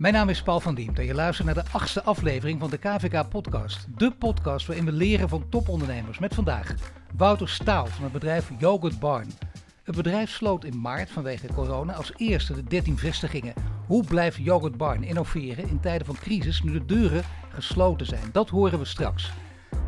Mijn naam is Paul van Diemt en je luistert naar de achtste aflevering van de KVK Podcast. De podcast waarin we leren van topondernemers. Met vandaag Wouter Staal van het bedrijf Yogurt Barn. Het bedrijf sloot in maart vanwege corona als eerste de 13 vestigingen. Hoe blijft Yogurt Barn innoveren in tijden van crisis nu de deuren gesloten zijn? Dat horen we straks.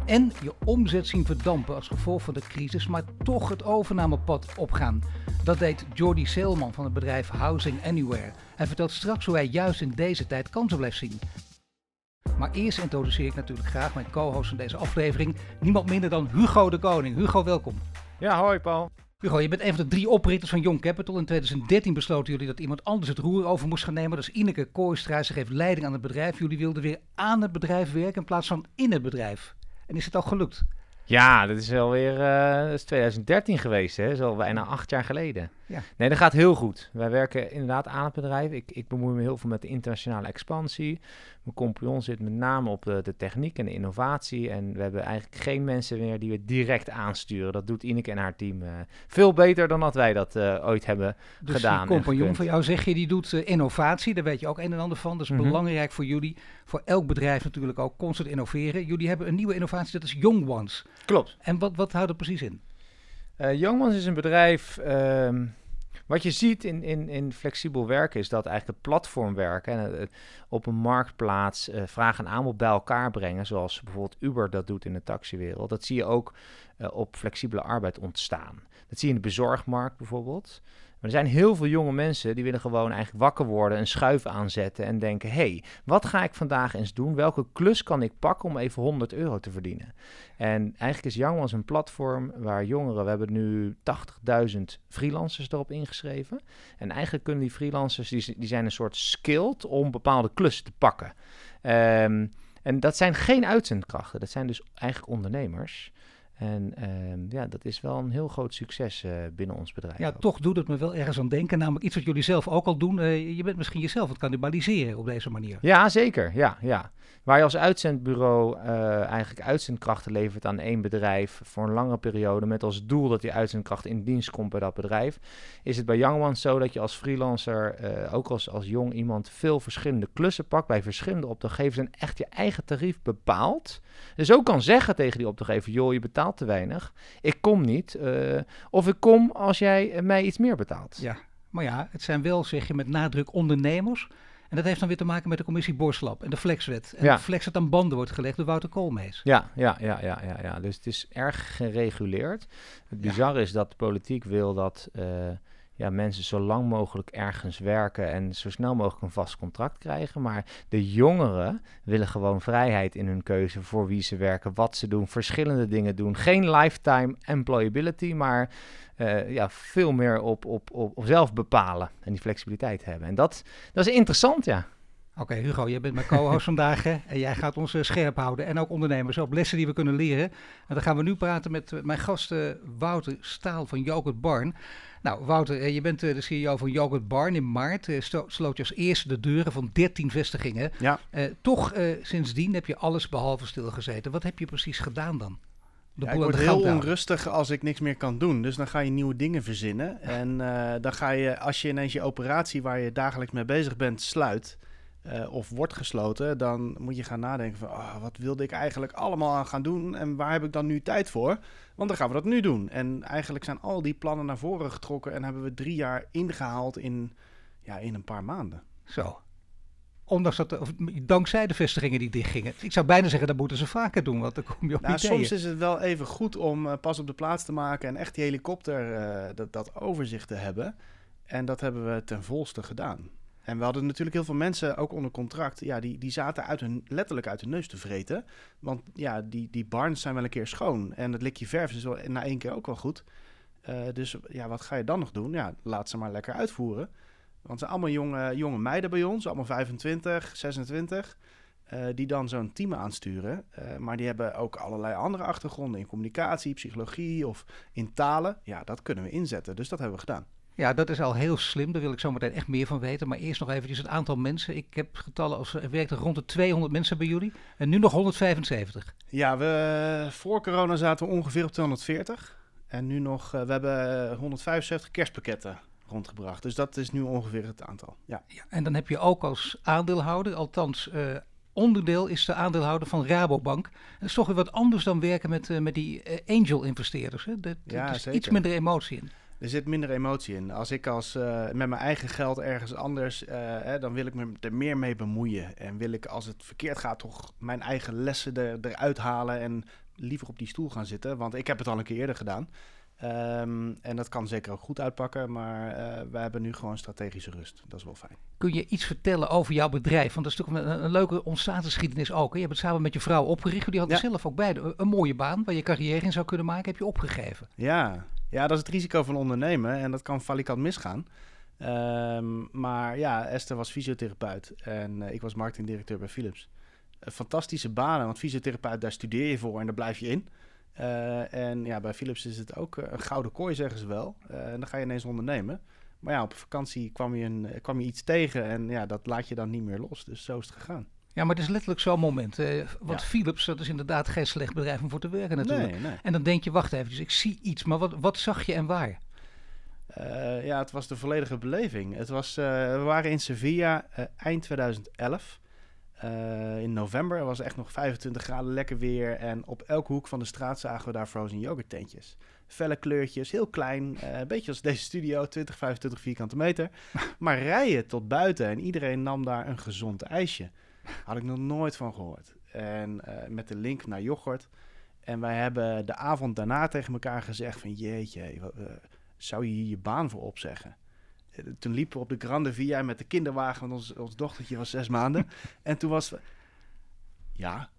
En je omzet zien verdampen als gevolg van de crisis, maar toch het overnamepad opgaan. Dat deed Jordi Seelman van het bedrijf Housing Anywhere. Hij vertelt straks hoe hij juist in deze tijd kansen blijft zien. Maar eerst introduceer ik natuurlijk graag mijn co-host van deze aflevering. Niemand minder dan Hugo de Koning. Hugo, welkom. Ja, hoi Paul. Hugo, je bent een van de drie oprichters van Young Capital. In 2013 besloten jullie dat iemand anders het roer over moest gaan nemen. Dus Ineke Kooistra. Ze geeft leiding aan het bedrijf. Jullie wilden weer aan het bedrijf werken in plaats van in het bedrijf. Is het al gelukt? Ja, dat is alweer uh, dat is 2013 geweest, hè? Dat is al bijna acht jaar geleden. Ja. Nee, dat gaat heel goed. Wij werken inderdaad aan het bedrijf. Ik, ik bemoei me heel veel met de internationale expansie. Mijn compagnon zit met name op de, de, techniek en de innovatie. En we hebben eigenlijk geen mensen meer die we direct aansturen. Dat doet Ineke en haar team uh, veel beter dan dat wij dat uh, ooit hebben dus gedaan. Dus compagnon van jou zeg je, die doet uh, innovatie. Daar weet je ook een en ander van. Dat is mm -hmm. belangrijk voor jullie. Voor elk bedrijf natuurlijk ook constant innoveren. Jullie hebben een nieuwe innovatie, dat is Young Ones. Klopt. En wat, wat houdt het precies in? Young Ones is een bedrijf... Ehm, wat je ziet in, in, in flexibel werken is dat eigenlijk het platformwerken en het, op een marktplaats uh, vraag en aanbod bij elkaar brengen, zoals bijvoorbeeld Uber dat doet in de taxiwereld. Dat zie je ook uh, op flexibele arbeid ontstaan. Dat zie je in de bezorgmarkt bijvoorbeeld. Maar er zijn heel veel jonge mensen die willen gewoon eigenlijk wakker worden, een schuif aanzetten en denken: hé, hey, wat ga ik vandaag eens doen? Welke klus kan ik pakken om even 100 euro te verdienen? En eigenlijk is Young Ones een platform waar jongeren, we hebben nu 80.000 freelancers erop ingeschreven. En eigenlijk kunnen die freelancers, die, die zijn een soort skilled om bepaalde klussen te pakken. Um, en dat zijn geen uitzendkrachten, dat zijn dus eigenlijk ondernemers. En uh, ja, dat is wel een heel groot succes uh, binnen ons bedrijf. Ja, ook. toch doet het me wel ergens aan denken. Namelijk iets wat jullie zelf ook al doen. Uh, je bent misschien jezelf het cannibaliseren op deze manier. Ja, zeker. Ja, ja. Waar je als uitzendbureau uh, eigenlijk uitzendkrachten levert aan één bedrijf voor een lange periode met als doel dat die uitzendkracht in dienst komt bij dat bedrijf, is het bij Young Ones zo dat je als freelancer, ook als, als jong iemand, veel verschillende klussen pakt bij verschillende opdrachtgevers en echt je eigen tarief bepaalt. Dus ook kan zeggen tegen die opdrachtgever, joh, je betaalt te weinig, ik kom niet. Uh, of ik kom als jij mij iets meer betaalt. Ja, maar ja, het zijn wel, zeg je met nadruk, ondernemers. En dat heeft dan weer te maken met de commissie Borslap en de Flexwet. En ja. de Flex dat aan banden wordt gelegd door Wouter Koolmees. Ja, ja, ja, ja, ja, ja. Dus het is erg gereguleerd. Het bizarre ja. is dat de politiek wil dat uh, ja, mensen zo lang mogelijk ergens werken en zo snel mogelijk een vast contract krijgen. Maar de jongeren willen gewoon vrijheid in hun keuze voor wie ze werken, wat ze doen, verschillende dingen doen. Geen lifetime employability, maar uh, ja, veel meer op, op, op, zelf bepalen en die flexibiliteit hebben. En dat, dat is interessant, ja. Oké, Hugo, jij bent mijn co-host vandaag en jij gaat ons uh, scherp houden en ook ondernemers op lessen die we kunnen leren. En dan gaan we nu praten met uh, mijn gast Wouter Staal van Yogurt Barn. Nou, Wouter, je bent de CEO van Yogurt Barn. In maart sloot je als eerste de deuren van 13 vestigingen. Ja. toch, sindsdien heb je alles behalve stilgezeten. Wat heb je precies gedaan dan? Ja, ik word heel onrustig als ik niks meer kan doen. Dus dan ga je nieuwe dingen verzinnen. En uh, dan ga je, als je ineens je operatie waar je dagelijks mee bezig bent sluit... Uh, of wordt gesloten, dan moet je gaan nadenken van... Oh, wat wilde ik eigenlijk allemaal aan gaan doen en waar heb ik dan nu tijd voor? Want dan gaan we dat nu doen. En eigenlijk zijn al die plannen naar voren getrokken... en hebben we drie jaar ingehaald in, ja, in een paar maanden. Zo, Ondanks dat, of, dankzij de vestigingen die dichtgingen. Ik zou bijna zeggen, dat moeten ze vaker doen, want dan kom je op nou, ideeën. Soms is het wel even goed om uh, pas op de plaats te maken en echt die helikopter, uh, dat, dat overzicht te hebben. En dat hebben we ten volste gedaan. En we hadden natuurlijk heel veel mensen, ook onder contract, ja, die, die zaten uit hun, letterlijk uit hun neus te vreten. Want ja, die, die barns zijn wel een keer schoon. En het likje verf is wel, na één keer ook wel goed. Uh, dus ja, wat ga je dan nog doen? Ja, laat ze maar lekker uitvoeren. Want het zijn allemaal jonge, jonge meiden bij ons, allemaal 25, 26, uh, die dan zo'n team aansturen. Uh, maar die hebben ook allerlei andere achtergronden in communicatie, psychologie of in talen. Ja, dat kunnen we inzetten, dus dat hebben we gedaan. Ja, dat is al heel slim. Daar wil ik zo meteen echt meer van weten. Maar eerst nog eventjes het aantal mensen. Ik heb getallen, als er werkten rond de 200 mensen bij jullie. En nu nog 175. Ja, we, voor corona zaten we ongeveer op 240. En nu nog, uh, we hebben 175 kerstpakketten rondgebracht. Dus dat is nu ongeveer het aantal. Ja. Ja, en dan heb je ook als aandeelhouder, althans eh, onderdeel is de aandeelhouder van Rabobank. Dat is toch weer wat anders dan werken met, eh, met die eh, angel-investeerders. Hè? Dat- Ja, er is zeker. iets minder emotie in. Er zit minder emotie in. Als ik als, eh, met mijn eigen geld ergens anders, eh, hè, dan wil ik me er meer mee bemoeien. En wil ik, als het verkeerd gaat, toch mijn eigen lessen er, eruit halen en liever op die stoel gaan zitten. Want ik heb het al een keer eerder gedaan. Ehm, en dat kan zeker ook goed uitpakken, maar eh we hebben nu gewoon strategische rust. Dat is wel fijn. Kun je iets vertellen over jouw bedrijf? Want dat is natuurlijk een, een leuke ontstaansgeschiedenis ook. Hè? Je hebt het samen met je vrouw opgericht. Die hadden Ja. zelf ook beide een, een mooie baan waar je carrière in zou kunnen maken. Heb je opgegeven. Ja. Ja, dat is het risico van ondernemen en dat kan valikant misgaan. Ehm, maar ja, Esther was fysiotherapeut en eh, ik was marketingdirecteur bij Philips. Eh, fantastische banen, want fysiotherapeut, daar studeer je voor en daar blijf je in. Eh, en ja, bij Philips is het ook een gouden kooi, zeggen ze wel. En dan ga je ineens ondernemen. Maar ja, op vakantie kwam je, een, kwam je iets tegen en ja, dat laat je dan niet meer los. Dus zo is het gegaan. Ja, maar het is letterlijk zo'n moment. eh, want Ja. Philips, dat is inderdaad geen slecht bedrijf om voor te werken natuurlijk. Nee, nee. En dan denk je, wacht even, ik zie iets. Maar wat, wat zag je en waar? Eh, ja, het was de volledige beleving. Het was, eh, we waren in Sevilla eh, eind 2011. Eh, in november Het was echt nog 25 graden, lekker weer. En op elke hoek van de straat zagen we daar frozen yoghurt tentjes. Felle kleurtjes, heel klein. een beetje als deze studio, 20, 25 vierkante meter. maar rijen tot buiten en iedereen nam daar een gezond ijsje. Had ik nog nooit van gehoord. En eh, met de link naar yoghurt. En wij hebben de avond daarna tegen elkaar gezegd van... jeetje, wat, eh, zou je hier je baan voor opzeggen? Eh, Toen liepen we op de Grande Via met de kinderwagen, want ons, ons dochtertje was zes maanden. en toen was... Ja,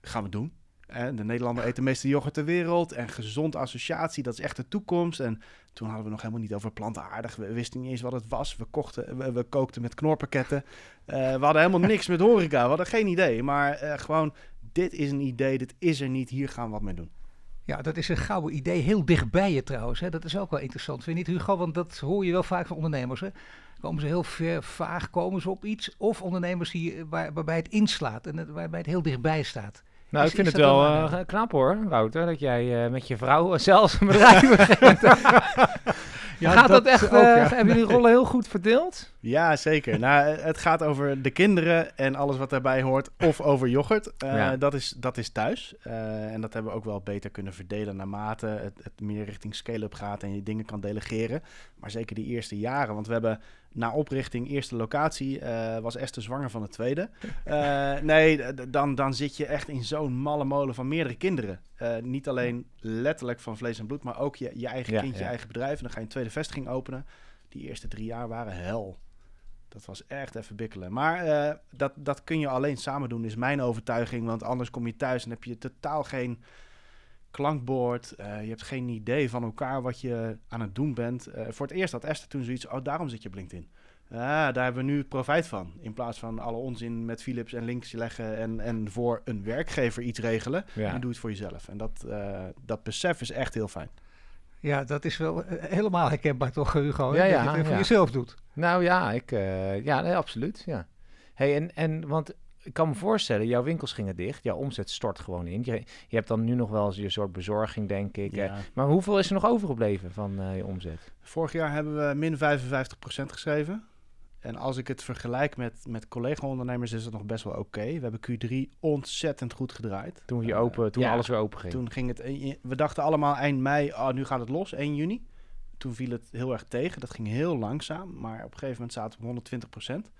gaan we doen. En de Nederlander eet de meeste yoghurt ter wereld. En gezond associatie, dat is echt de toekomst. En toen hadden we nog helemaal niet over plantaardig. We wisten niet eens wat het was. We, kochten, we, we kookten met knorpakketten. Eh, we hadden helemaal niks met horeca. We hadden geen idee. Maar eh, gewoon, dit is een idee. Dit is er niet. Hier gaan we wat mee doen. Ja, dat is een gouden idee. Heel dichtbij je trouwens. Hè? Dat is ook wel interessant, vind je niet Hugo? Want dat hoor je wel vaak van ondernemers. Hè? Komen ze heel ver, vaag komen ze op iets. Of ondernemers die, waar, waarbij het inslaat en het, waarbij het heel dichtbij staat. Nou, Is- ik vind het wel eh, knap hoor, Wouter, dat jij eh, met je vrouw zelfs een bedrijf begint. Ja, Gaat dat, dat echt, ook, eh, ja. hebben jullie rollen heel goed verdeeld? Ja, zeker. nou, het gaat over de kinderen en alles wat daarbij hoort. Of over yoghurt. Eh, Ja. dat, is, dat is thuis. Eh, en dat hebben we ook wel beter kunnen verdelen naarmate het, het meer richting scale-up gaat en je dingen kan delegeren. Maar zeker die eerste jaren. Want we hebben na oprichting eerste locatie eh, was Esther zwanger van de tweede. Eh, nee, dan, dan zit je echt in zo'n malle molen van meerdere kinderen. Eh, niet alleen letterlijk van vlees en bloed, maar ook je, je eigen Ja, kind, je eigen bedrijf. En dan ga je een tweede vestiging openen. Die eerste drie jaar waren hel. Dat was echt even bikkelen. Maar dat, dat kun je alleen samen doen, is mijn overtuiging. Want anders kom je thuis en heb je totaal geen klankbord. Eh, je hebt geen idee van elkaar wat je aan het doen bent. Eh, voor het eerst had Esther toen zoiets, oh daarom zit je op LinkedIn. Ah, daar hebben we nu profijt van. In plaats van alle onzin met Philips en links leggen en, en voor een werkgever iets regelen. Ja. En doe het voor jezelf. En dat, eh, dat besef is echt heel fijn. Ja, dat is wel helemaal herkenbaar toch, Hugo? hè? Ja, dat ja, je het voor ja. jezelf doet. Nou ja, ik, eh, ja nee, absoluut. Ja. Hey, en, en want ik kan me voorstellen, jouw winkels gingen dicht, jouw omzet stort gewoon in. Je, je hebt dan nu nog wel eens je soort bezorging, denk ik. eh. Ja. Maar hoeveel is er nog overgebleven van eh, je omzet? Vorig jaar hebben we min 55% geschreven. En als ik het vergelijk met, met collega-ondernemers is het nog best wel oké. We hebben Q3 ontzettend goed gedraaid. Toen, je Eh, open, toen ja, alles weer open ging. Toen ging het... We dachten allemaal eind mei, oh, nu gaat het los, 1 juni. Toen viel het heel erg tegen. Dat ging heel langzaam. Maar op een gegeven moment zaten we op 120%.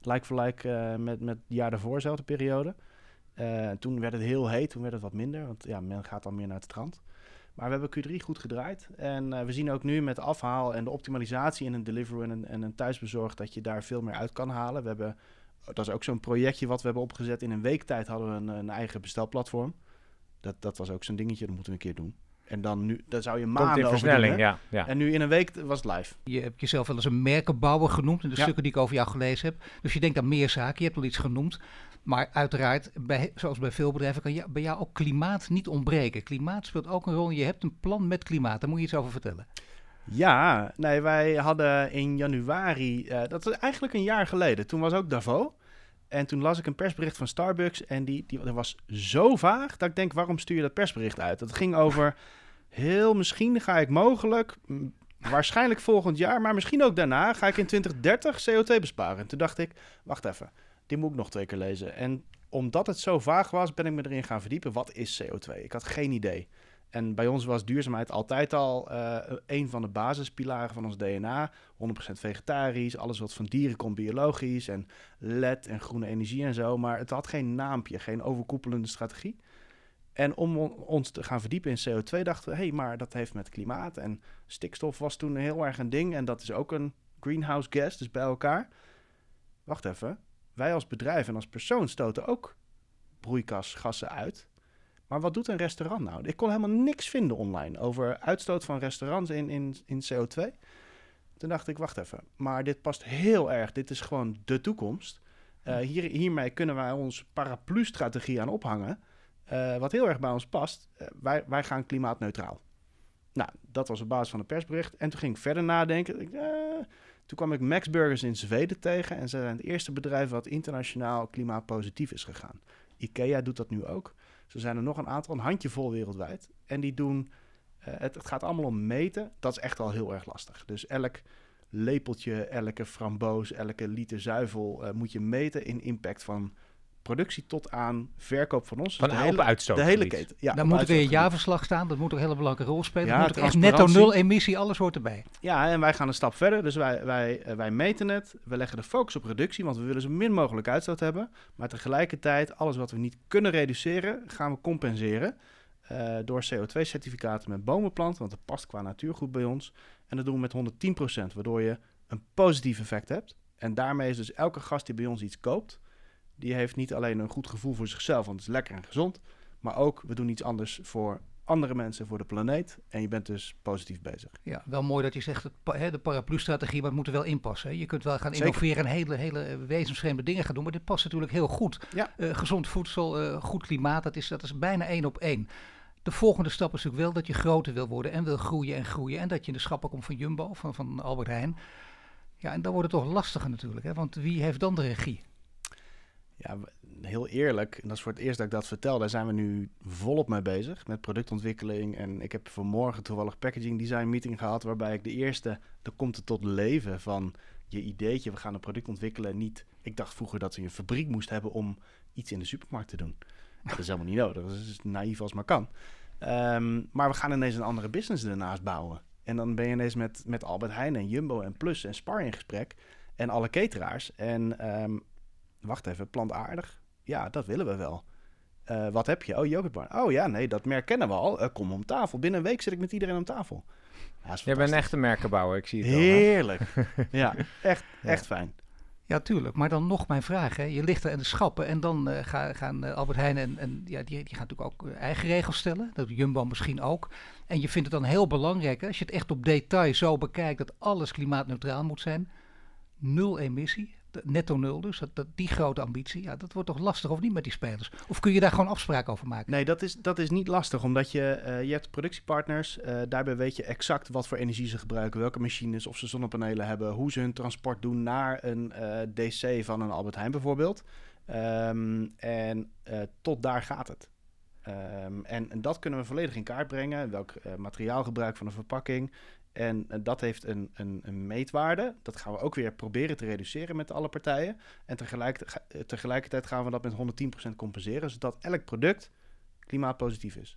Lijk voor lijk eh, met, met het jaar daarvoor, dezelfde periode. Eh, toen werd het heel heet, toen werd het wat minder. Want ja, men gaat dan meer naar het strand. Maar we hebben Q3 goed gedraaid. En eh, we zien ook nu met afhaal en de optimalisatie in een Deliveroo en een, en een thuisbezorg... dat je daar veel meer uit kan halen. We hebben, dat is ook zo'n projectje wat we hebben opgezet. In een week tijd hadden we een, een eigen bestelplatform. Dat, dat was ook zo'n dingetje, dat moeten we een keer doen. En dan nu, daar zou je Komt maanden in over versnelling, doen, ja. ja. En nu in een week was het live. Je hebt jezelf wel eens een merkenbouwer genoemd in de Ja. stukken die ik over jou gelezen heb. Dus je denkt aan meer zaken, je hebt al iets genoemd. Maar uiteraard, bij, zoals bij veel bedrijven, kan je, bij jou ook klimaat niet ontbreken. Klimaat speelt ook een rol. Je hebt een plan met klimaat, daar moet je iets over vertellen. Ja, nee, wij hadden in januari, eh, dat was eigenlijk een jaar geleden, toen was ook Davos. En toen las ik een persbericht van Starbucks en die, die dat was zo vaag dat ik denk, waarom stuur je dat persbericht uit? Dat ging over, heel misschien ga ik mogelijk, mm, waarschijnlijk volgend jaar, maar misschien ook daarna, ga ik in 2030 CO2 besparen. En toen dacht ik, wacht even, die moet ik nog twee keer lezen. En omdat het zo vaag was, ben ik me erin gaan verdiepen. Wat is CO2? Ik had geen idee. En bij ons was duurzaamheid altijd al uh, een van de basispilaren van ons DNA. 100% vegetarisch, alles wat van dieren komt biologisch en LED en groene energie en zo. Maar het had geen naampje, geen overkoepelende strategie. En om ons te gaan verdiepen in CO2 dachten we, hé, hey, maar dat heeft met klimaat en stikstof was toen heel erg een ding. En dat is ook een greenhouse gas, dus bij elkaar. Wacht even, wij als bedrijf en als persoon stoten ook broeikasgassen uit. Maar wat doet een restaurant nou? Ik kon helemaal niks vinden online over uitstoot van restaurants in, in, in CO2. Toen dacht ik, wacht even, maar dit past heel erg. Dit is gewoon de toekomst. Uh, hier, hiermee kunnen wij onze paraplu-strategie aan ophangen. Uh, wat heel erg bij ons past. Uh, wij, wij gaan klimaatneutraal. Nou, dat was op basis van een persbericht. En toen ging ik verder nadenken. Ik, toen kwam ik Max Burgers in Zweden tegen. En ze zijn het eerste bedrijf wat internationaal klimaatpositief is gegaan. IKEA doet dat nu ook. Zo zijn er nog een aantal, een handjevol wereldwijd. En die doen, uh, het, het, gaat allemaal om meten. Dat is echt al heel erg lastig. Dus elk lepeltje, elke framboos, elke liter zuivel uh, moet je meten in impact van productie tot aan verkoop van ons. Van de hele uitstoot. De hele keten. Ja, dan moet er in je jaarverslag staan. Dat moet een hele belangrijke rol spelen. Ja, moet echt netto nul emissie, alles hoort erbij. Ja, en wij gaan een stap verder. Dus wij, wij, uh, wij meten het. We leggen de focus op reductie, want we willen zo min mogelijk uitstoot hebben. Maar tegelijkertijd, alles wat we niet kunnen reduceren, gaan we compenseren. Uh, door CO2-certificaten met bomenplanten, want dat past qua natuurgoed bij ons. En dat doen we met 110%, waardoor je een positief effect hebt. En daarmee is dus elke gast die bij ons iets koopt, die heeft niet alleen een goed gevoel voor zichzelf, want het is lekker en gezond. Maar ook, we doen iets anders voor andere mensen, voor de planeet. En je bent dus positief bezig. Ja, wel mooi dat je zegt, het, de paraplu-strategie, maar het moet er wel inpassen. Je kunt wel gaan innoveren en hele, hele wezensvreemde dingen gaan doen. Maar dit past natuurlijk heel goed. Ja. Uh, gezond voedsel, uh, goed klimaat, dat is, dat is bijna één op één. De volgende stap is natuurlijk wel dat je groter wil worden en wil groeien en groeien. En dat je in de schappen komt van Jumbo, van, van Albert Heijn. Ja, en dan wordt het toch lastiger natuurlijk. Hè? Want wie heeft dan de regie? Ja, heel eerlijk, en dat is voor het eerst dat ik dat vertel, daar zijn we nu volop mee bezig met productontwikkeling. En ik heb vanmorgen toevallig packaging design meeting gehad, waarbij ik de eerste, er komt het tot leven van je ideetje, we gaan een product ontwikkelen. Niet, ik dacht vroeger dat je een fabriek moest hebben om iets in de supermarkt te doen. Dat is helemaal niet nodig, dat is naïef als maar kan. Um, maar we gaan ineens een andere business ernaast bouwen. En dan ben je ineens met, met Albert Heijn en Jumbo en Plus en Spar in gesprek. En alle cateraars. En um, wacht even, plantaardig? Ja, dat willen we wel. Uh, wat heb je? Oh, yoghurtbar. Oh ja, nee, dat merk kennen we al. Uh, kom om tafel. Binnen een week zit ik met iedereen om tafel. Ja, Jij bent een echte merkenbouwer, ik zie het Heerlijk. ja, echt, echt fijn. Ja, tuurlijk. Maar dan nog mijn vraag. Hè. Je ligt er in de schappen en dan uh, gaan, gaan Albert Heijn en, en ja, die, die gaan natuurlijk ook eigen regels stellen. Dat Jumbo misschien ook. En je vindt het dan heel belangrijk, hè, als je het echt op detail zo bekijkt, dat alles klimaatneutraal moet zijn. Nul emissie netto nul dus, dat, die grote ambitie, ja, dat wordt toch lastig of niet met die spelers? Of kun je daar gewoon afspraken over maken? Nee, dat is, dat is niet lastig, omdat je, uh, je hebt productiepartners, uh, daarbij weet je exact wat voor energie ze gebruiken, welke machines, of ze zonnepanelen hebben, hoe ze hun transport doen naar een uh, DC van een Albert Heijn bijvoorbeeld. Um, en tot daar gaat het. Um, en, dat kunnen we volledig in kaart brengen. Welk materiaalgebruik van een verpakking, en dat heeft een, een, een, meetwaarde. Dat gaan we ook weer proberen te reduceren met alle partijen. En tegelijk, tegelijkertijd gaan we dat met 110% compenseren, zodat elk product klimaatpositief is.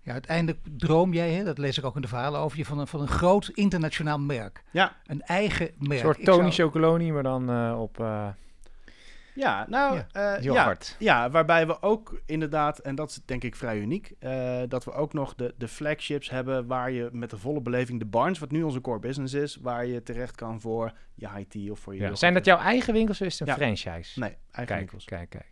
Ja, uiteindelijk droom jij, hè, dat lees ik ook in de verhalen over je, van een, van een groot internationaal merk. Ja. Een eigen merk. Een soort Tony zou... Chocoloni, maar dan uh, op... Uh... Ja, nou, ja, uh, ja, ja, waarbij we ook inderdaad, en dat is denk ik vrij uniek, uh, dat we ook nog de, de flagships hebben waar je met de volle beleving, de Barnes, wat nu onze core business is, waar je terecht kan voor je IT of voor je... Ja. Zijn dat jouw eigen winkels of is het een franchise? Nee, eigen kijk, winkels. Kijk, kijk.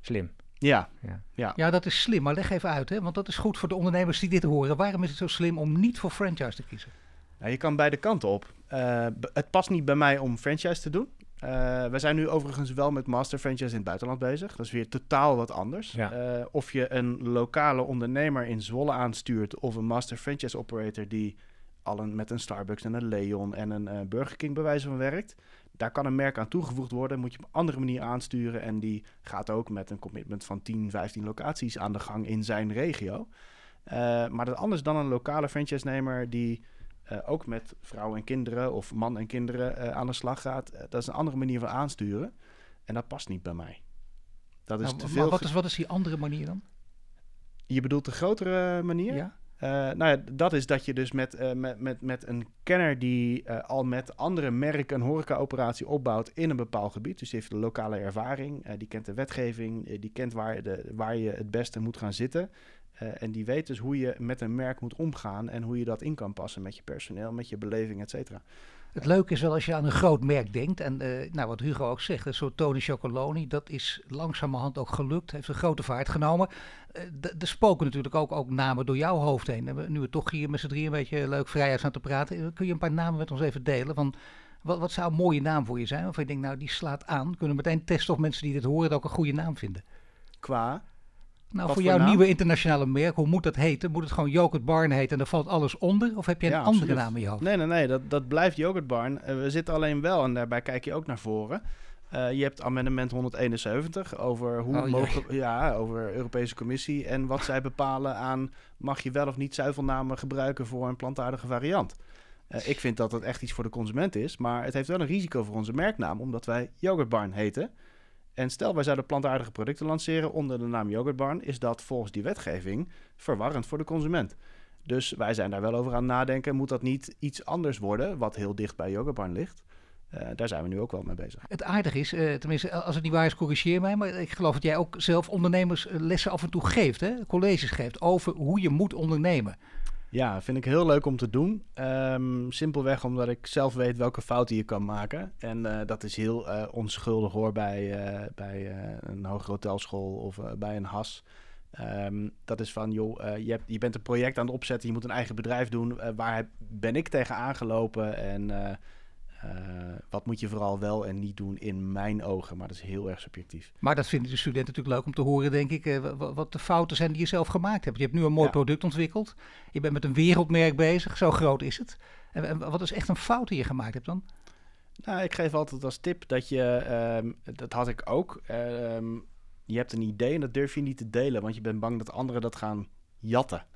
Slim. Ja. Ja. Ja. ja, dat is slim. Maar leg even uit, hè? want dat is goed voor de ondernemers die dit horen. Waarom is het zo slim om niet voor franchise te kiezen? Nou, je kan beide kanten op. Uh, het past niet bij mij om franchise te doen. Uh, we zijn nu overigens wel met master franchise in het buitenland bezig. Dat is weer totaal wat anders. Ja. Uh, of je een lokale ondernemer in Zwolle aanstuurt of een master franchise operator die al een, met een Starbucks en een Leon en een uh, Burger King bij wijze van werkt. Daar kan een merk aan toegevoegd worden, moet je op een andere manier aansturen. En die gaat ook met een commitment van 10, 15 locaties aan de gang in zijn regio. maar dat anders dan een lokale franchise-nemer die eh, ook met vrouwen en kinderen of man en kinderen eh, aan de slag gaat. Eh, dat is een andere manier van aansturen. En dat past niet bij mij. Dat is Nou, te maar veel. wat is, wat is die andere manier dan? Je bedoelt de grotere manier? Ja? Nou ja, dat is dat je dus met, met, met, met een kenner die al met andere merken een horecaoperatie opbouwt in een bepaald gebied. Dus die heeft de lokale ervaring, die kent de wetgeving, die kent waar, de, waar je het beste moet gaan zitten. Eh, en die weet dus hoe je met een merk moet omgaan en hoe je dat in kan passen met je personeel, met je beleving, et cetera. Het leuke is wel als je aan een groot merk denkt. En eh, nou, wat Hugo ook zegt, zo Tony Chocoloni, dat is langzamerhand ook gelukt. Heeft een grote vaart genomen. Eh, d- er spoken natuurlijk ook, ook namen door jouw hoofd heen. En nu we toch hier met z'n drieën een beetje leuk vrijheid aan te praten. eh, Kun je een paar namen met ons even delen? Van, wat, wat zou een mooie naam voor je zijn? Of je denkt, nou die slaat aan. Kunnen we meteen testen of mensen die dit horen ook een goede naam vinden. Qua, Nou, Wat voor jouw naam? nieuwe internationale merk, hoe moet dat heten? Moet het gewoon Jokert Barn heten en daar valt alles onder? Of heb je een Ja, andere absoluut. naam in je hoofd? Nee, nee, nee, dat, dat blijft yoghurtbarn. Eh, we zitten alleen wel, en daarbij kijk je ook naar voren. Eh, je hebt amendement 171 over hoe Oh, mogen, ja, over Europese Commissie en wat zij bepalen aan mag je wel of niet zuivelnamen gebruiken voor een plantaardige variant. Eh, ik vind dat het echt iets voor de consument is, maar het heeft wel een risico voor onze merknaam, omdat wij yoghurtbarn heten. En stel wij zouden plantaardige producten lanceren onder de naam yoghurtbarn, is dat volgens die wetgeving verwarrend voor de consument. Dus wij zijn daar wel over aan nadenken. Moet dat niet iets anders worden, wat heel dicht bij yoghurtbarn ligt? Eh, daar zijn we nu ook wel mee bezig. Het aardige is, eh, tenminste als het niet waar is, corrigeer mij. Maar ik geloof dat jij ook zelf ondernemers eh, lessen af en toe geeft. Hè? Colleges geeft over hoe je moet ondernemen. Ja, vind ik heel leuk om te doen. Ehm, simpelweg omdat ik zelf weet welke fouten je kan maken. En eh, dat is heel eh, onschuldig hoor bij, eh, bij een hogere hotelschool of bij een has. Ehm, dat is van, joh, je, hebt, je bent een project aan het opzetten, je moet een eigen bedrijf doen. Waar ben ik tegen aangelopen en eh, wat moet je vooral wel en niet doen in mijn ogen? Maar dat is heel erg subjectief. Maar dat vinden de studenten natuurlijk leuk om te horen, denk ik. eh, wa- wat de fouten zijn die je zelf gemaakt hebt. Je hebt nu een mooi Ja. product ontwikkeld. Je bent met een wereldmerk bezig. Zo groot is het. En, en wat is echt een fout die je gemaakt hebt dan? Nou, ik geef altijd als tip dat je, ehm, dat had ik ook, ehm, je hebt een idee en dat durf je niet te delen, want je bent bang dat anderen dat gaan jatten.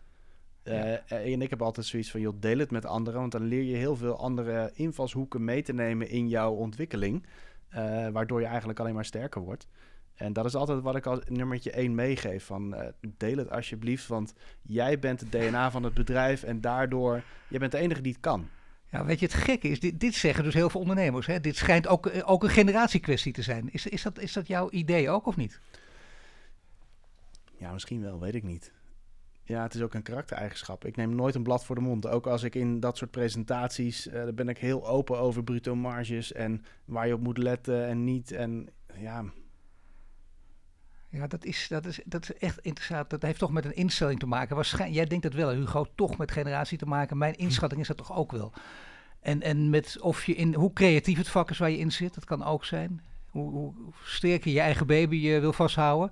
Eh, en ik heb altijd zoiets van, joh, deel het met anderen, want dan leer je heel veel andere invalshoeken mee te nemen in jouw ontwikkeling, eh, waardoor je eigenlijk alleen maar sterker wordt. En dat is altijd wat ik als nummertje 1 meegeef, van eh, deel het alsjeblieft, want jij bent het DNA van het bedrijf en daardoor, je bent de enige die het kan. Ja, weet je, het gekke is, dit, dit zeggen dus heel veel ondernemers. Hè? Dit schijnt ook, eh, ook een generatiekwestie te zijn. Is, is, dat, is dat jouw idee ook of niet? Ja, misschien wel, weet ik niet. Ja, het is ook een karaktereigenschap. Ik neem nooit een blad voor de mond. Ook als ik in dat soort presentaties, eh daar ben ik heel open over bruto marges en waar je op moet letten en niet. En ja, Ja, dat is, dat, is, dat is echt interessant. Dat heeft toch met een instelling te maken. Waarschijnlijk, jij denkt dat wel, Hugo, toch met generatie te maken. Mijn inschatting is dat toch ook wel. En, en met of je in, hoe creatief het vak is waar je in zit, dat kan ook zijn. Hoe, hoe sterk je je eigen baby je wil vasthouden.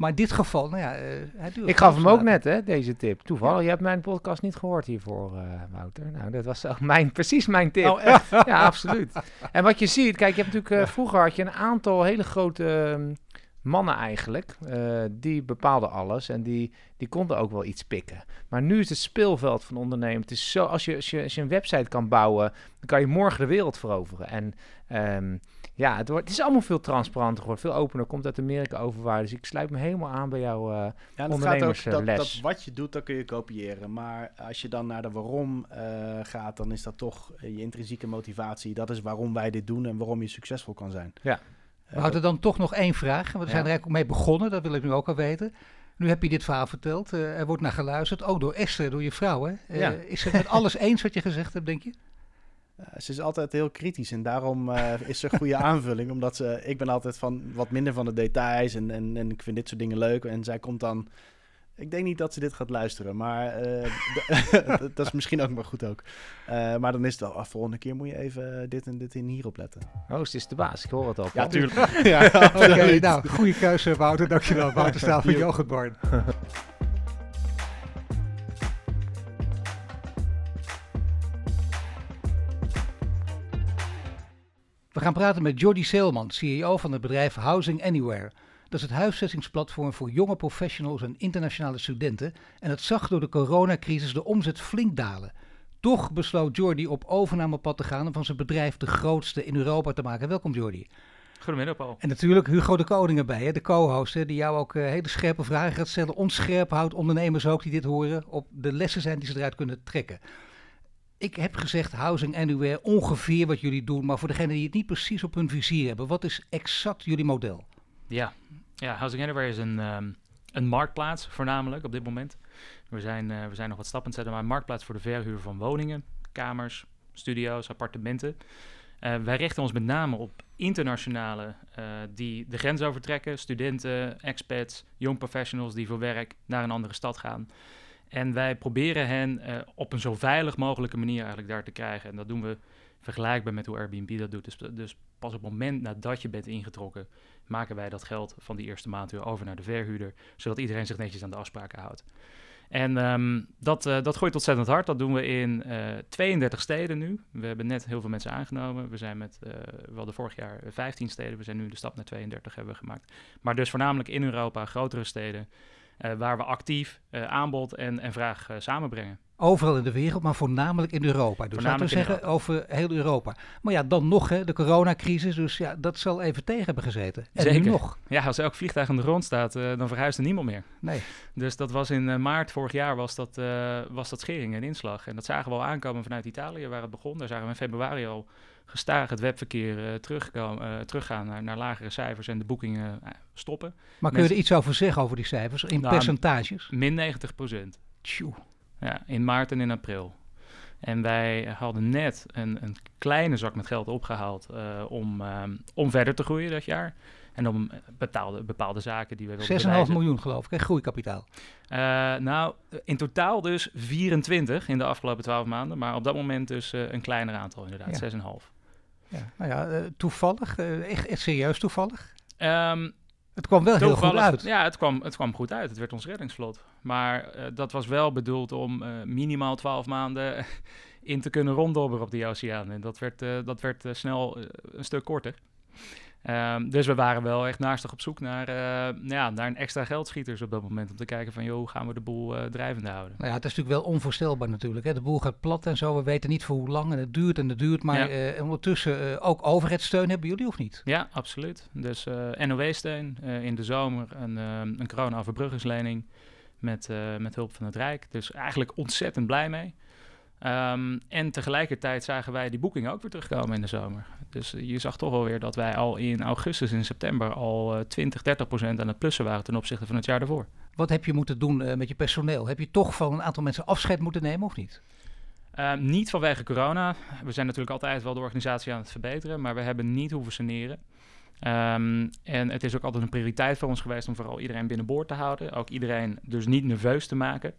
Maar in dit geval, nou ja, eh, hij duurt Ik gaf hem ook net, hè, deze tip. Toevallig, je hebt mijn podcast niet gehoord hiervoor, eh, Wouter. Nou, dat was ook mijn, precies mijn tip. Oh, ja, absoluut. En wat je ziet, kijk, je hebt natuurlijk, eh, vroeger had je een aantal hele grote ehm, mannen eigenlijk, die bepaalden alles en die, die konden ook wel iets pikken. Maar nu is het speelveld van ondernemen, het is zo, als je, als je, als je een website kan bouwen, dan kan je morgen de wereld veroveren. En ehm, ja, het, wordt, het is allemaal veel transparanter geworden, veel opener, komt uit Amerika overwaar. Dus ik sluit me helemaal aan bij jou. eh, ja gaat ook dat, dat wat je doet, dat kun je kopiëren. Maar als je dan naar de waarom eh, gaat, dan is dat toch eh, je intrinsieke motivatie. Dat is waarom wij dit doen en waarom je succesvol kan zijn. Ja. Eh, We hadden dan toch nog één vraag. Want we zijn Ja. er eigenlijk mee begonnen, dat wil ik nu ook al weten. Nu heb je dit verhaal verteld. eh, er wordt naar geluisterd. Ook door Esther, door je vrouw. Hè? Eh, Ja. Is ze het met alles eens wat je gezegd hebt, denk je? Eh, ze is altijd heel kritisch en daarom eh, is ze een goede aanvulling. Omdat ze, ik ben altijd van wat minder van de details en, en, en ik vind dit soort dingen leuk. En zij komt dan. Ik denk niet dat ze dit gaat luisteren, maar eh, dat is misschien ook maar goed ook. Eh, maar dan is het wel, ah, volgende keer moet je even dit en dit en hierop letten. Oost is de baas, ik hoor het al. Ja, tuurlijk. ja, Oké, nou, goede keuze, Wouter. Dankjewel. Wouter Staal van Jo. We gaan praten met Jordi Seelman, CEO van het bedrijf Housing Anywhere. Dat is het huisvestingsplatform voor jonge professionals en internationale studenten. En het zag door de coronacrisis de omzet flink dalen. Toch besloot Jordi op overnamepad te gaan en van zijn bedrijf de grootste in Europa te maken. Welkom Jordi. Goedemiddag Paul. En natuurlijk Hugo de Koning erbij, hè, de co-host, die jou ook uh, hele scherpe vragen gaat stellen. Ons scherp houdt, ondernemers ook die dit horen, op de lessen zijn die ze eruit kunnen trekken. Ik heb gezegd Housing Anywhere, ongeveer wat jullie doen, maar voor degenen die het niet precies op hun vizier hebben, wat is exact jullie model? Ja, ja Housing Anywhere is een, um, een marktplaats voornamelijk op dit moment. We zijn, uh, we zijn nog wat stappen zetten, maar een marktplaats voor de verhuur van woningen, kamers, studio's, appartementen. Uh, wij richten ons met name op internationale uh, die de grens overtrekken, studenten, expats, young professionals die voor werk naar een andere stad gaan. En wij proberen hen uh, op een zo veilig mogelijke manier eigenlijk daar te krijgen. En dat doen we vergelijkbaar met hoe Airbnb dat doet. Dus, dus pas op het moment nadat je bent ingetrokken, maken wij dat geld van die eerste maand weer over naar de verhuurder, zodat iedereen zich netjes aan de afspraken houdt. En um, dat, uh, dat gooit ontzettend hard. Dat doen we in uh, 32 steden nu. We hebben net heel veel mensen aangenomen. We zijn met, uh, we hadden vorig jaar 15 steden. We zijn nu de stap naar 32 hebben gemaakt. Maar dus voornamelijk in Europa, grotere steden. Uh, waar we actief uh, aanbod en, en vraag uh, samenbrengen. Overal in de wereld, maar voornamelijk in Europa. Dus laten we zeggen Europa. over heel Europa. Maar ja, dan nog hè, de coronacrisis. Dus ja, dat zal even tegen hebben gezeten. En Zeker. nu nog. Ja, als elk vliegtuig aan de grond staat, dan verhuist er niemand meer. Nee. Dus dat was in maart vorig jaar was dat, was dat schering en inslag. En dat zagen we al aankomen vanuit Italië, waar het begon. Daar zagen we in februari al gestaag het webverkeer uh, terugkomen, uh, teruggaan naar, naar, lagere cijfers en de boekingen uh, stoppen. Maar kun je er iets over zeggen over die cijfers in nou, percentages? Min 90 procent. Ja, in maart en in april. En wij hadden net een, een kleine zak met geld opgehaald om, om verder te groeien dat jaar. En om bepaalde, bepaalde zaken die we wilden 6,5 miljoen geloof ik, hè? groeikapitaal. Uh, nou, in totaal dus 24 in de afgelopen 12 maanden. Maar op dat moment dus uh, een kleiner aantal inderdaad, ja. 6,5. Ja, nou ja, uh, toevallig, echt, echt, serieus toevallig. Um, het kwam wel heel goed uit. Ja, het kwam, het kwam goed uit. Het werd ons reddingsvlot. Maar dat was wel bedoeld om minimaal 12 maanden in te kunnen ronddobberen op die oceaan. En dat werd, dat werd snel een stuk korter. Um, dus we waren wel echt naastig op zoek naar, uh, ja, naar een extra geldschieters op dat moment. Om te kijken van, joh, hoe gaan we de boel uh, drijvende houden? Nou ja, het is natuurlijk wel onvoorstelbaar natuurlijk. Hè? De boel gaat plat en zo. We weten niet voor hoe lang en het duurt en het duurt. Maar ja. uh, ondertussen ook overheidssteun hebben jullie of niet? Ja, absoluut. Dus NOW-steun in de zomer, een, een corona-overbruggingslening met, met hulp van het Rijk. Dus eigenlijk ontzettend blij mee. Um, en tegelijkertijd zagen wij die boekingen ook weer terugkomen in de zomer. Dus je zag toch wel weer dat wij al in augustus en september al uh, 20, 30 procent aan het plussen waren ten opzichte van het jaar daarvoor. Wat heb je moeten doen uh, met je personeel? Heb je toch van een aantal mensen afscheid moeten nemen of niet? Uh, niet vanwege corona. We zijn natuurlijk altijd wel de organisatie aan het verbeteren, maar we hebben niet hoeven saneren. Um, en het is ook altijd een prioriteit voor ons geweest om vooral iedereen binnenboord te houden. Ook iedereen dus niet nerveus te maken.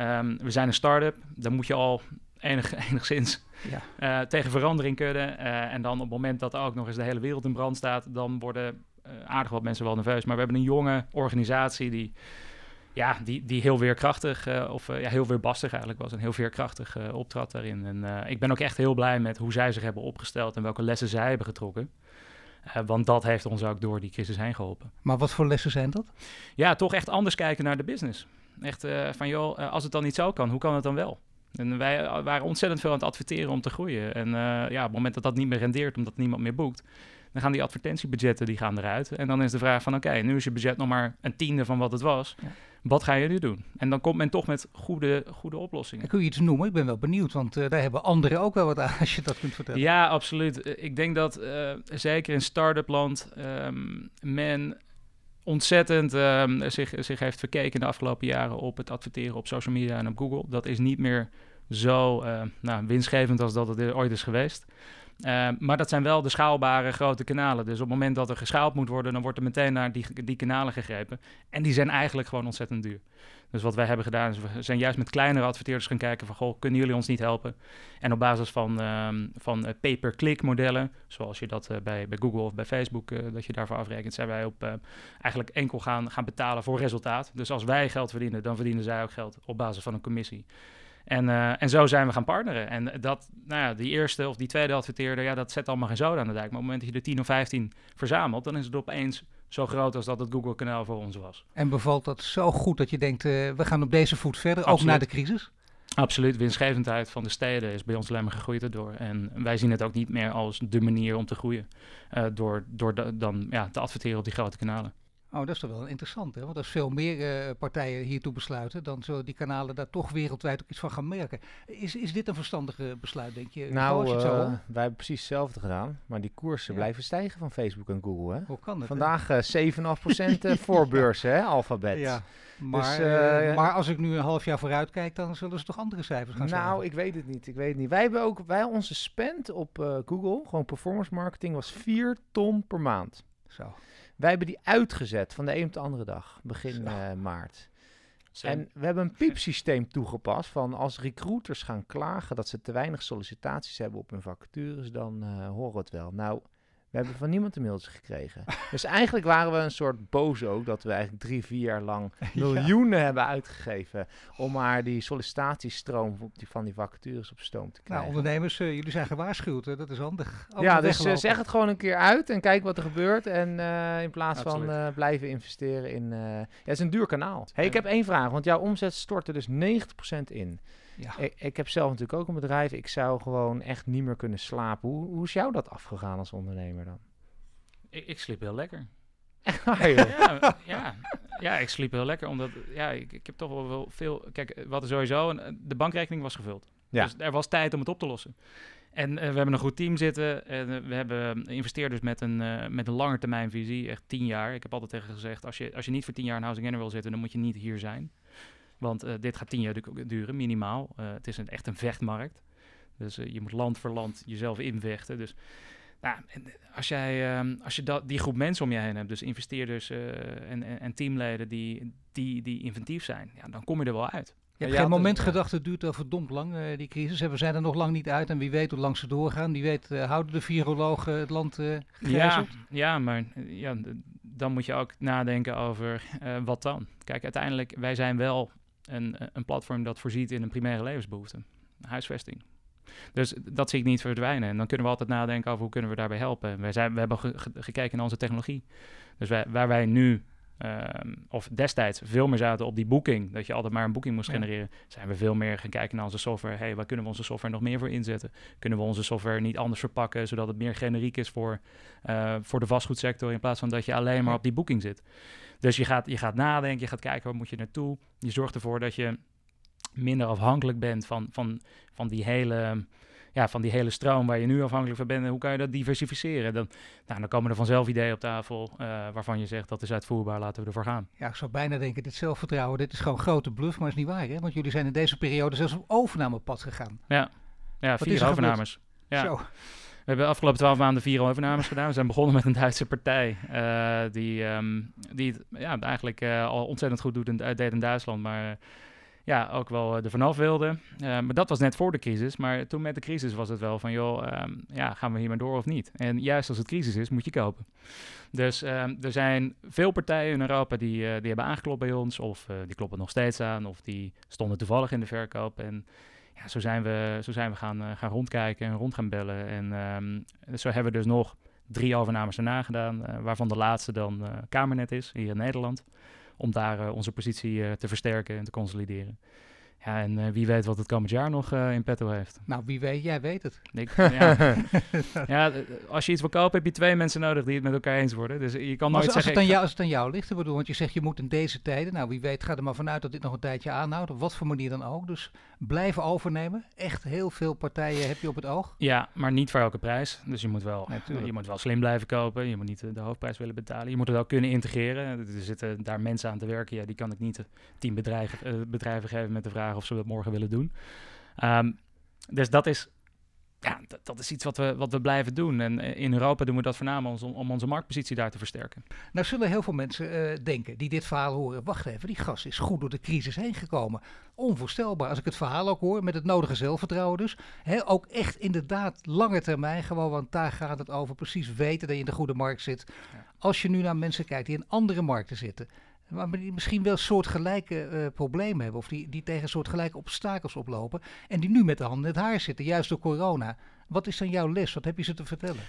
Um, we zijn een start-up, dan moet je al enig, enigszins ja. uh, tegen verandering kunnen. Uh, en dan op het moment dat ook nog eens de hele wereld in brand staat, dan worden uh, aardig wat mensen wel nerveus. Maar we hebben een jonge organisatie die, ja, die, die heel weerkrachtig, of ja, heel weerbastig eigenlijk was en heel veerkrachtig optrad daarin. En ik ben ook echt heel blij met hoe zij zich hebben opgesteld en welke lessen zij hebben getrokken. Uh, want dat heeft ons ook door die crisis heen geholpen. Maar wat voor lessen zijn dat? Ja, toch echt anders kijken naar de business. Echt uh, van, joh, uh, als het dan niet zo kan, hoe kan het dan wel? En wij waren ontzettend veel aan het adverteren om te groeien. En ja, op het moment dat dat niet meer rendeert, omdat niemand meer boekt, dan gaan die advertentiebudgetten die gaan eruit. En dan is de vraag van, oké, okay, nu is je budget nog maar een tiende van wat het was. Ja. Wat ga je nu doen? En dan komt men toch met goede, goede oplossingen. En kun je iets noemen? Ik ben wel benieuwd, want uh, daar hebben anderen ook wel wat aan als je dat kunt vertellen. Ja, absoluut. Ik denk dat uh, zeker in start-up land um, men ontzettend um, zich, zich heeft verkeken de afgelopen jaren op het adverteren op social media en op Google. Dat is niet meer zo uh, nou, winstgevend als dat het ooit is geweest. Uh, maar dat zijn wel de schaalbare grote kanalen. Dus op het moment dat er geschaald moet worden, dan wordt er meteen naar die, die kanalen gegrepen. En die zijn eigenlijk gewoon ontzettend duur. Dus wat wij hebben gedaan is, we zijn juist met kleinere adverteerders gaan kijken van, goh, kunnen jullie ons niet helpen? En op basis van, um, van uh, pay-per-click modellen, zoals je dat uh, bij, bij Google of bij Facebook, uh, dat je daarvoor afrekent, zijn wij op eigenlijk enkel gaan, gaan betalen voor resultaat. Dus als wij geld verdienen, dan verdienen zij ook geld op basis van een commissie. En, uh, en zo zijn we gaan partneren. En dat, nou ja, die eerste of die tweede adverteerder, ja, dat zet allemaal geen zoden aan de dijk. Maar op het moment dat je er 10 of 15 verzamelt, dan is het opeens zo groot als dat het Google-kanaal voor ons was. En bevalt dat zo goed dat je denkt, uh, we gaan op deze voet verder, Absoluut. ook na de crisis? Absoluut, winstgevendheid van de steden is bij ons alleen maar gegroeid erdoor. En wij zien het ook niet meer als de manier om te groeien. eh, door door da- dan ja, te adverteren op die grote kanalen. Oh, dat is toch wel interessant, hè? Want als veel meer eh, partijen hiertoe besluiten, dan zullen die kanalen daar toch wereldwijd ook iets van gaan merken. Is, is dit een verstandige besluit, denk je? Nou, je zo eh, wij hebben precies hetzelfde gedaan. Maar die koersen Ja. blijven stijgen van Facebook en Google. Hè? Hoe kan dat? Vandaag eh 7,5% eh, voorbeurzen, hè, alfabet. Ja, maar, Dus, maar als ik nu een half jaar vooruit kijk, dan zullen ze toch andere cijfers gaan Nou, ik weet het niet. Ik weet het niet. Wij hebben ook, wij, onze spend op Google, gewoon performance marketing, was 4 ton per maand. Zo. Wij hebben die uitgezet van de een op de andere dag, begin eh, maart. En we hebben een piepsysteem toegepast van als recruiters gaan klagen dat ze te weinig sollicitaties hebben op hun vacatures, dan eh, horen we het wel. Nou, we hebben van niemand een mailtje gekregen. dus eigenlijk waren we een soort boos ook dat we eigenlijk drie, vier jaar lang miljoenen hebben uitgegeven om maar die sollicitatiestroom van die vacatures op stoom te Nou, krijgen. ondernemers, eh, jullie zijn gewaarschuwd, hè? dat is handig. Altijd ja, dus eh, zeg het gewoon een keer uit en kijk wat er gebeurt. En eh, in plaats Absoluut. van blijven investeren in... ja, het is een duur kanaal. Hey, ik heb één vraag, want jouw omzet stortte dus 90% in. Ja. Ik, ik heb zelf natuurlijk ook een bedrijf. Ik zou gewoon echt niet meer kunnen slapen. Hoe, hoe is jou dat afgegaan als ondernemer dan? Ik, ik sliep heel lekker. Ja, ja, ja, ik sliep heel lekker, omdat ja, ik, ik heb toch wel, veel... Kijk, wat er sowieso... De bankrekening was gevuld. Ja. Dus er was tijd om het op te lossen. En eh, we hebben een goed team zitten. En eh, we hebben investeerders met een, eh met een lange termijn visie, echt tien jaar. Ik heb altijd tegen gezegd, als je, als je niet voor tien jaar in Housing Anywhere wil zitten, dan moet je niet hier zijn. Want eh, dit gaat tien jaar du- duren, minimaal. Eh, het is een, echt een vechtmarkt. Dus eh, je moet land voor land jezelf invechten. Dus nou, als, jij, ehm, als je dat, die groep mensen om je heen hebt, dus investeerders eh, en, en, en teamleden die, die, die inventief zijn, ja, dan kom je er wel uit. Je hebt Ja, geen moment ja. gedacht, het duurt al verdomd lang, eh, die crisis. En we zijn er nog lang niet uit. En wie weet hoe lang ze doorgaan. Wie weet eh, houden de virologen het land eh Ja, gegijzeld? ja, maar eh, ja, dan moet je ook nadenken over eh, wat dan. Kijk, uiteindelijk, wij zijn wel een, eh, een platform dat voorziet in een primaire levensbehoefte. Huisvesting. Dus dat zie ik niet verdwijnen. En dan kunnen we altijd nadenken over hoe kunnen we daarbij helpen. Wij zijn, we hebben ge- ge- gekeken naar onze technologie. Dus wij, waar wij nu, ehm, of destijds, veel meer zaten op die boeking, dat je altijd maar een boeking moest Ja. genereren, zijn we veel meer gaan kijken naar onze software. hey, waar kunnen we onze software nog meer voor inzetten? Kunnen we onze software niet anders verpakken, zodat het meer generiek is voor, eh, voor de vastgoedsector, in plaats van dat je alleen maar op die boeking zit. Dus je gaat, je gaat nadenken, je gaat kijken waar moet je naartoe. Je zorgt ervoor dat je minder afhankelijk bent van, van, van, die hele, ja, van die hele stroom waar je nu afhankelijk van bent. En hoe kan je dat diversificeren? Dan, nou, dan komen er vanzelf ideeën op tafel eh, waarvan je zegt dat is uitvoerbaar, laten we ervoor gaan. Ja, ik zou bijna denken, dit zelfvertrouwen, dit is gewoon grote bluff. Maar is niet waar, hè? Want jullie zijn in deze periode zelfs op overnamepad gegaan. Ja, ja er vier overnames. Ja. Zo. We hebben de afgelopen twaalf maanden vier overnames gedaan. We zijn begonnen met een Duitse partij eh, die, ehm, die het ja, eigenlijk eh, al ontzettend goed doet in, eh, deed in Duitsland, maar ja, ook wel er vanaf wilde. Maar dat was net voor de crisis. Maar toen met de crisis was het wel van, joh, ehm, ja, gaan we hier maar door of niet? En juist als het crisis is, moet je kopen. Dus ehm, er zijn veel partijen in Europa die, die hebben aangeklopt bij ons, of die kloppen nog steeds aan, of die stonden toevallig in de verkoop. En ja, zo zijn we, zo zijn we gaan, eh, gaan rondkijken en rond gaan bellen. En ehm, zo hebben we dus nog drie overnames erna gedaan, eh, waarvan de laatste dan eh, Kamernet is, hier in Nederland. Om daar onze positie te versterken en te consolideren. Ja, en wie weet wat het komend jaar nog in petto heeft. Nou, wie weet, jij weet het. Ik, ja, ja, als je iets wil kopen, heb je twee mensen nodig die het met elkaar eens worden. Dus je kan nooit als, als, zeggen... het aan jou, als het aan jou ligt, ik bedoel, want je zegt je moet in deze tijden, nou wie weet, ga er maar vanuit dat dit nog een tijdje aanhoudt, op wat voor manier dan ook. Dus blijven overnemen. Echt heel veel partijen heb je op het oog. Ja, maar niet voor elke prijs. Dus je moet wel, Nee, je moet wel slim blijven kopen. Je moet niet eh, de hoofdprijs willen betalen. Je moet het wel kunnen integreren. Er zitten daar mensen aan te werken. Ja, die kan ik niet eh, tien bedrijven, eh, bedrijven geven met de vraag of ze dat morgen willen doen. Ehm, dus dat is, ja, dat, dat is iets wat we, wat we blijven doen. En eh, in Europa doen we dat voornamelijk om, om onze marktpositie daar te versterken. Nou zullen heel veel mensen eh, denken die dit verhaal horen, wacht even, die gast is goed door de crisis heen gekomen. Onvoorstelbaar. Als ik het verhaal ook hoor, met het nodige zelfvertrouwen dus. Hè, ook echt inderdaad lange termijn gewoon, want daar gaat het over. Precies weten dat je in de goede markt zit. Als je nu naar mensen kijkt die in andere markten zitten, maar die misschien wel soortgelijke eh problemen hebben. Of die, die tegen soortgelijke obstakels oplopen. En die nu met de handen in het haar zitten, juist door corona. Wat is dan jouw les? Wat heb je ze te vertellen?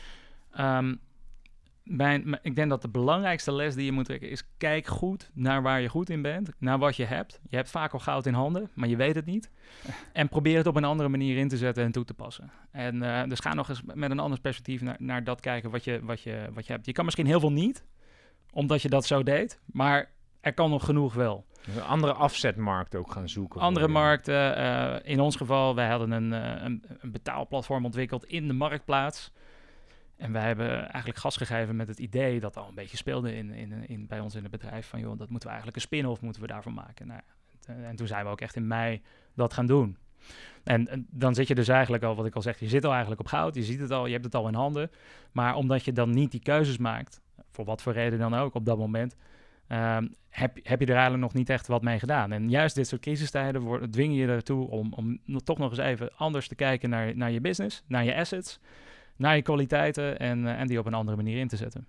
Ehm, mijn, ik denk dat de belangrijkste les die je moet trekken is: kijk goed naar waar je goed in bent, naar wat je hebt. Je hebt vaak al goud in handen, maar je weet het niet. En probeer het op een andere manier in te zetten en toe te passen. En uh, dus ga nog eens met een ander perspectief naar, naar dat kijken wat je, wat, je, wat je hebt. Je kan misschien heel veel niet, omdat je dat zo deed, maar er kan nog genoeg wel. Een andere afzetmarkt ook gaan zoeken. Andere markten. Uh, in ons geval, wij hadden een, uh, een, een, betaalplatform ontwikkeld in de marktplaats. En wij hebben eigenlijk gas gegeven met het idee dat al een beetje speelde in, in, in, bij ons in het bedrijf. Van joh, dat moeten we eigenlijk een spin-off moeten we daarvan maken. Nou, en toen zijn we ook echt in mei dat gaan doen. En, en, dan zit je dus eigenlijk al, wat ik al zeg, je zit al eigenlijk op goud. Je ziet het al, je hebt het al in handen. Maar omdat je dan niet die keuzes maakt, voor wat voor reden dan ook op dat moment, um, heb, heb je er eigenlijk nog niet echt wat mee gedaan. En juist dit soort crisistijden dwingen je ertoe om, om toch nog eens even anders te kijken naar, naar je business, naar je assets naar je kwaliteiten en, uh, en die op een andere manier in te zetten.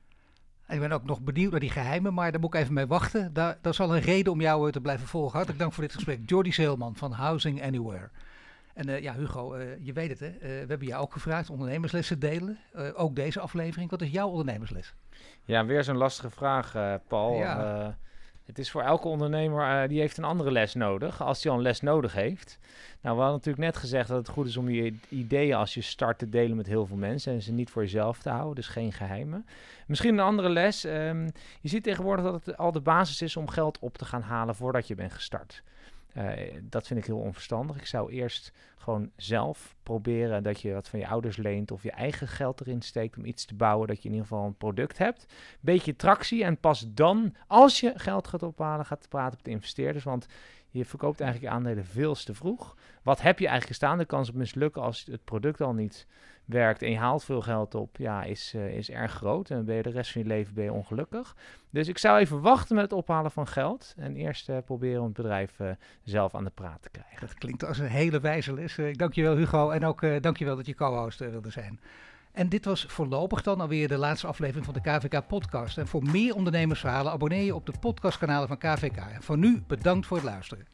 Ik ben ook nog benieuwd naar die geheimen, maar daar moet ik even mee wachten. Daar, dat is al een reden om jou uh, te blijven volgen. Hartelijk dank voor dit gesprek. Jordi Zeelman van Housing Anywhere. En uh, ja, Hugo, je weet het hè. we hebben jou ook gevraagd ondernemerslessen delen. ook deze aflevering. Wat is jouw ondernemersles? Ja, weer zo'n lastige vraag, Paul. Ja. Het is voor elke ondernemer, die heeft een andere les nodig, als hij al een les nodig heeft. Nou, we hadden natuurlijk net gezegd dat het goed is om je ideeën als je start te delen met heel veel mensen en ze niet voor jezelf te houden, dus geen geheimen. Misschien een andere les. Um, je ziet tegenwoordig dat het al de basis is om geld op te gaan halen voordat je bent gestart. Uh, dat vind ik heel onverstandig. Ik zou eerst gewoon zelf proberen dat je wat van je ouders leent of je eigen geld erin steekt om iets te bouwen, dat je in ieder geval een product hebt. Beetje tractie en pas dan, als je geld gaat ophalen, gaat praten met investeerders. Want je verkoopt eigenlijk je aandelen veel te vroeg. Wat heb je eigenlijk gestaan? De kans op mislukken als het product al niet werkt en je haalt veel geld op, ja, is, uh, is erg groot. En ben je de rest van je leven ben je ongelukkig. Dus ik zou even wachten met het ophalen van geld. En eerst uh, proberen om het bedrijf uh, zelf aan de praat te krijgen. Dat klinkt als een hele wijze les. je wel, Hugo. En ook dank je wel dat je co-host wilde zijn. En dit was voorlopig dan alweer de laatste aflevering van de KVK podcast. En voor meer ondernemersverhalen abonneer je op de podcastkanalen van KVK. En voor nu bedankt voor het luisteren.